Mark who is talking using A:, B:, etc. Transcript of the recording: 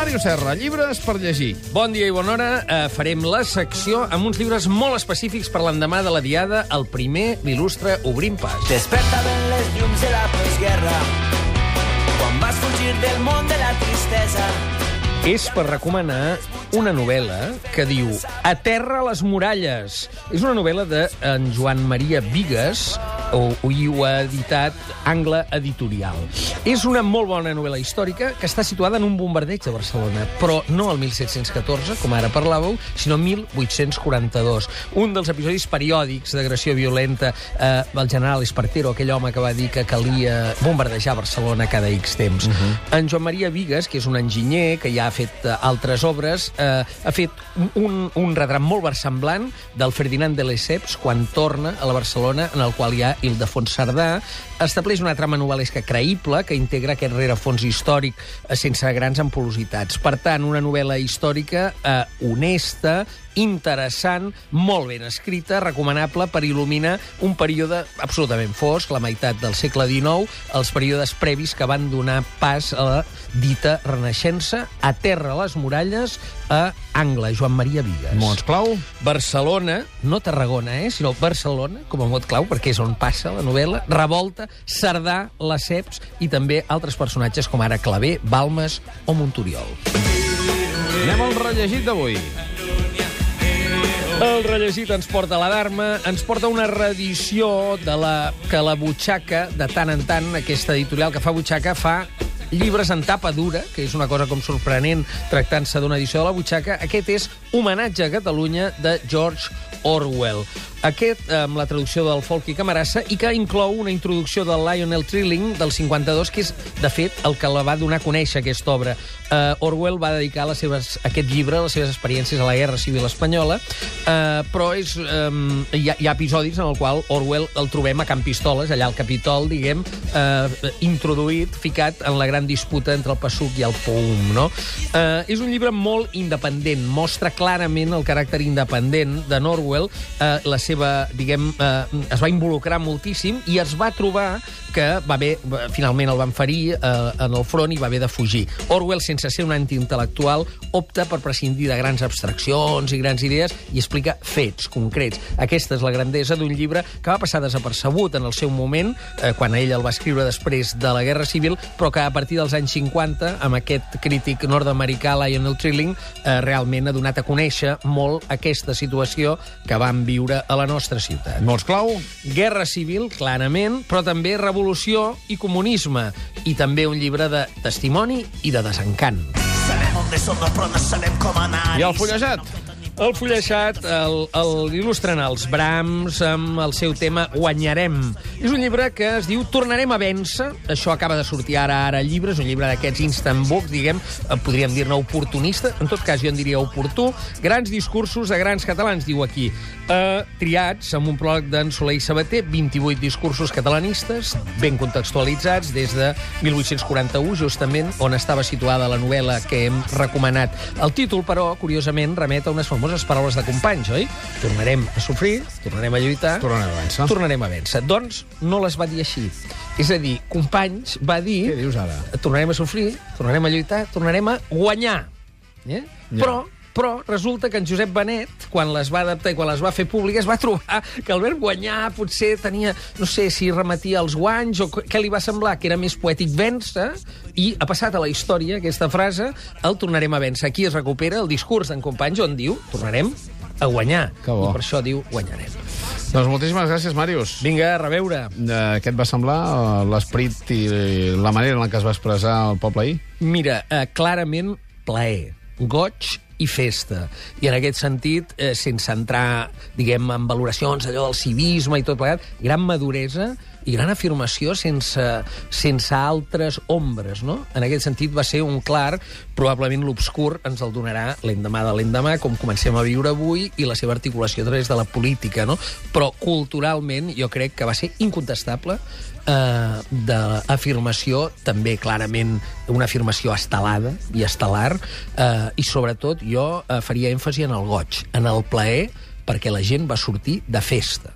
A: Màrius Serra, llibres per llegir.
B: Bon dia i bona hora. Eh, farem la secció amb uns llibres molt específics per l'endemà de la diada. El primer l'il·lustra Obrim Pas.
C: Despertaven les llums de la postguerra quan vas fugir del món de la tristesa.
B: És per recomanar una novel·la que diu A terra les muralles. És una novel·la de en Joan Maria Vigues, o, o i ho ha editat Angle Editorial. És una molt bona novel·la històrica que està situada en un bombardeig de Barcelona, però no el 1714, com ara parlàveu, sinó 1842. Un dels episodis periòdics d'agressió violenta eh, el general Espartero, aquell home que va dir que calia bombardejar Barcelona cada X temps. Uh -huh. En Joan Maria Vigues, que és un enginyer que ja ha fet eh, altres obres, eh, ha fet un, un retrat molt versemblant del Ferdinand de Lesseps quan torna a la Barcelona, en el qual hi ha Ildefons Cerdà, estableix una trama novel·lesca creïble que integra aquest rerefons històric eh, sense grans ampulositats. Per tant, una novel·la històrica eh, honesta, interessant, molt ben escrita, recomanable per il·luminar un període absolutament fosc, la meitat del segle XIX, els períodes previs que van donar pas a la dita Renaixença, a terra les muralles, a Angle, Joan Maria Vigues.
A: Mots clau.
B: Barcelona, no Tarragona, eh, sinó Barcelona, com a mot clau, perquè és on passa la novel·la, Revolta, Cerdà, Lesseps i també altres personatges com ara Clavé, Balmes o Montoriol.
A: Anem al rellegit d'avui.
B: El rellegit ens porta la Dharma, ens porta una reedició de la que la butxaca, de tant en tant, aquesta editorial que fa butxaca, fa llibres en tapa dura, que és una cosa com sorprenent tractant-se d'una edició de la butxaca. Aquest és Homenatge a Catalunya de George Orwell. Aquest, amb la traducció del Folk i Camarassa, i que inclou una introducció de Lionel Trilling del 52, que és, de fet, el que la va donar a conèixer, aquesta obra. Uh, Orwell va dedicar les seves, aquest llibre a les seves experiències a la Guerra Civil Espanyola, uh, però és, um, hi, ha, hi ha episodis en el qual Orwell el trobem a Camp Pistoles, allà al Capitol, diguem, uh, introduït, ficat en la gran disputa entre el PSUC i el POUM, no? Uh, és un llibre molt independent, mostra clarament el caràcter independent de Orwell, uh, la seva, diguem, uh, es va involucrar moltíssim i es va trobar que va haver, finalment el van ferir uh, en el front i va haver de fugir. Orwell, sense ser un antiintel·lectual, opta per prescindir de grans abstraccions i grans idees i explica fets concrets. Aquesta és la grandesa d'un llibre que va passar desapercebut en el seu moment, eh, quan ell el va escriure després de la Guerra Civil, però que a partir dels anys 50, amb aquest crític nord-americà Lionel Trilling, eh, realment ha donat a conèixer molt aquesta situació que van viure a la nostra ciutat.
A: Mots clau.
B: Guerra civil, clarament, però també revolució i comunisme, i també un llibre de testimoni i de desencant.
C: Sabem on som, però no sabem com anar.
A: I el fullejat.
B: El fulleixat el, el els Brahms amb el seu tema Guanyarem. És un llibre que es diu Tornarem a vèncer. Això acaba de sortir ara ara al llibre. És un llibre d'aquests instant books, diguem, eh, podríem dir-ne oportunista. En tot cas, jo en diria oportú. Grans discursos de grans catalans, diu aquí. Uh, triats amb un pròleg d'en Soler i Sabater, 28 discursos catalanistes, ben contextualitzats, des de 1841, justament, on estava situada la novel·la que hem recomanat. El títol, però, curiosament, remet a unes famoses paraules de companys, oi? Tornarem a sofrir, tornarem a lluitar...
A: Tornarem a vèncer.
B: Tornarem a vèncer. Doncs no les va dir així. És a dir, companys va dir...
A: Què dius ara?
B: Tornarem a sofrir, tornarem a lluitar, tornarem a guanyar. Eh?
A: Ja.
B: Però però resulta que en Josep Benet, quan les va adaptar i quan les va fer públiques, va trobar que el verb guanyar potser tenia, no sé si remetia als guanys o què li va semblar, que era més poètic vèncer, i ha passat a la història aquesta frase, el tornarem a vèncer. Aquí es recupera el discurs d'en Companys on diu tornarem a guanyar.
A: Que bo.
B: I per això diu guanyarem.
A: Doncs moltíssimes gràcies, Màrius.
B: Vinga, a reveure.
A: Eh, què et va semblar eh, l'esperit i la manera en la que es va expressar el poble ahir?
B: Mira, eh, clarament plaer, goig i festa. I en aquest sentit, eh, sense entrar, diguem, en valoracions allò del civisme i tot plegat, gran maduresa i gran afirmació sense, sense altres ombres, no? En aquest sentit va ser un clar, probablement l'obscur ens el donarà l'endemà de l'endemà, com comencem a viure avui, i la seva articulació a través de la política, no? Però culturalment jo crec que va ser incontestable eh, d'afirmació, també clarament una afirmació estelada i estel·lar, eh, i sobretot jo eh, faria èmfasi en el goig, en el plaer, perquè la gent va sortir de festa.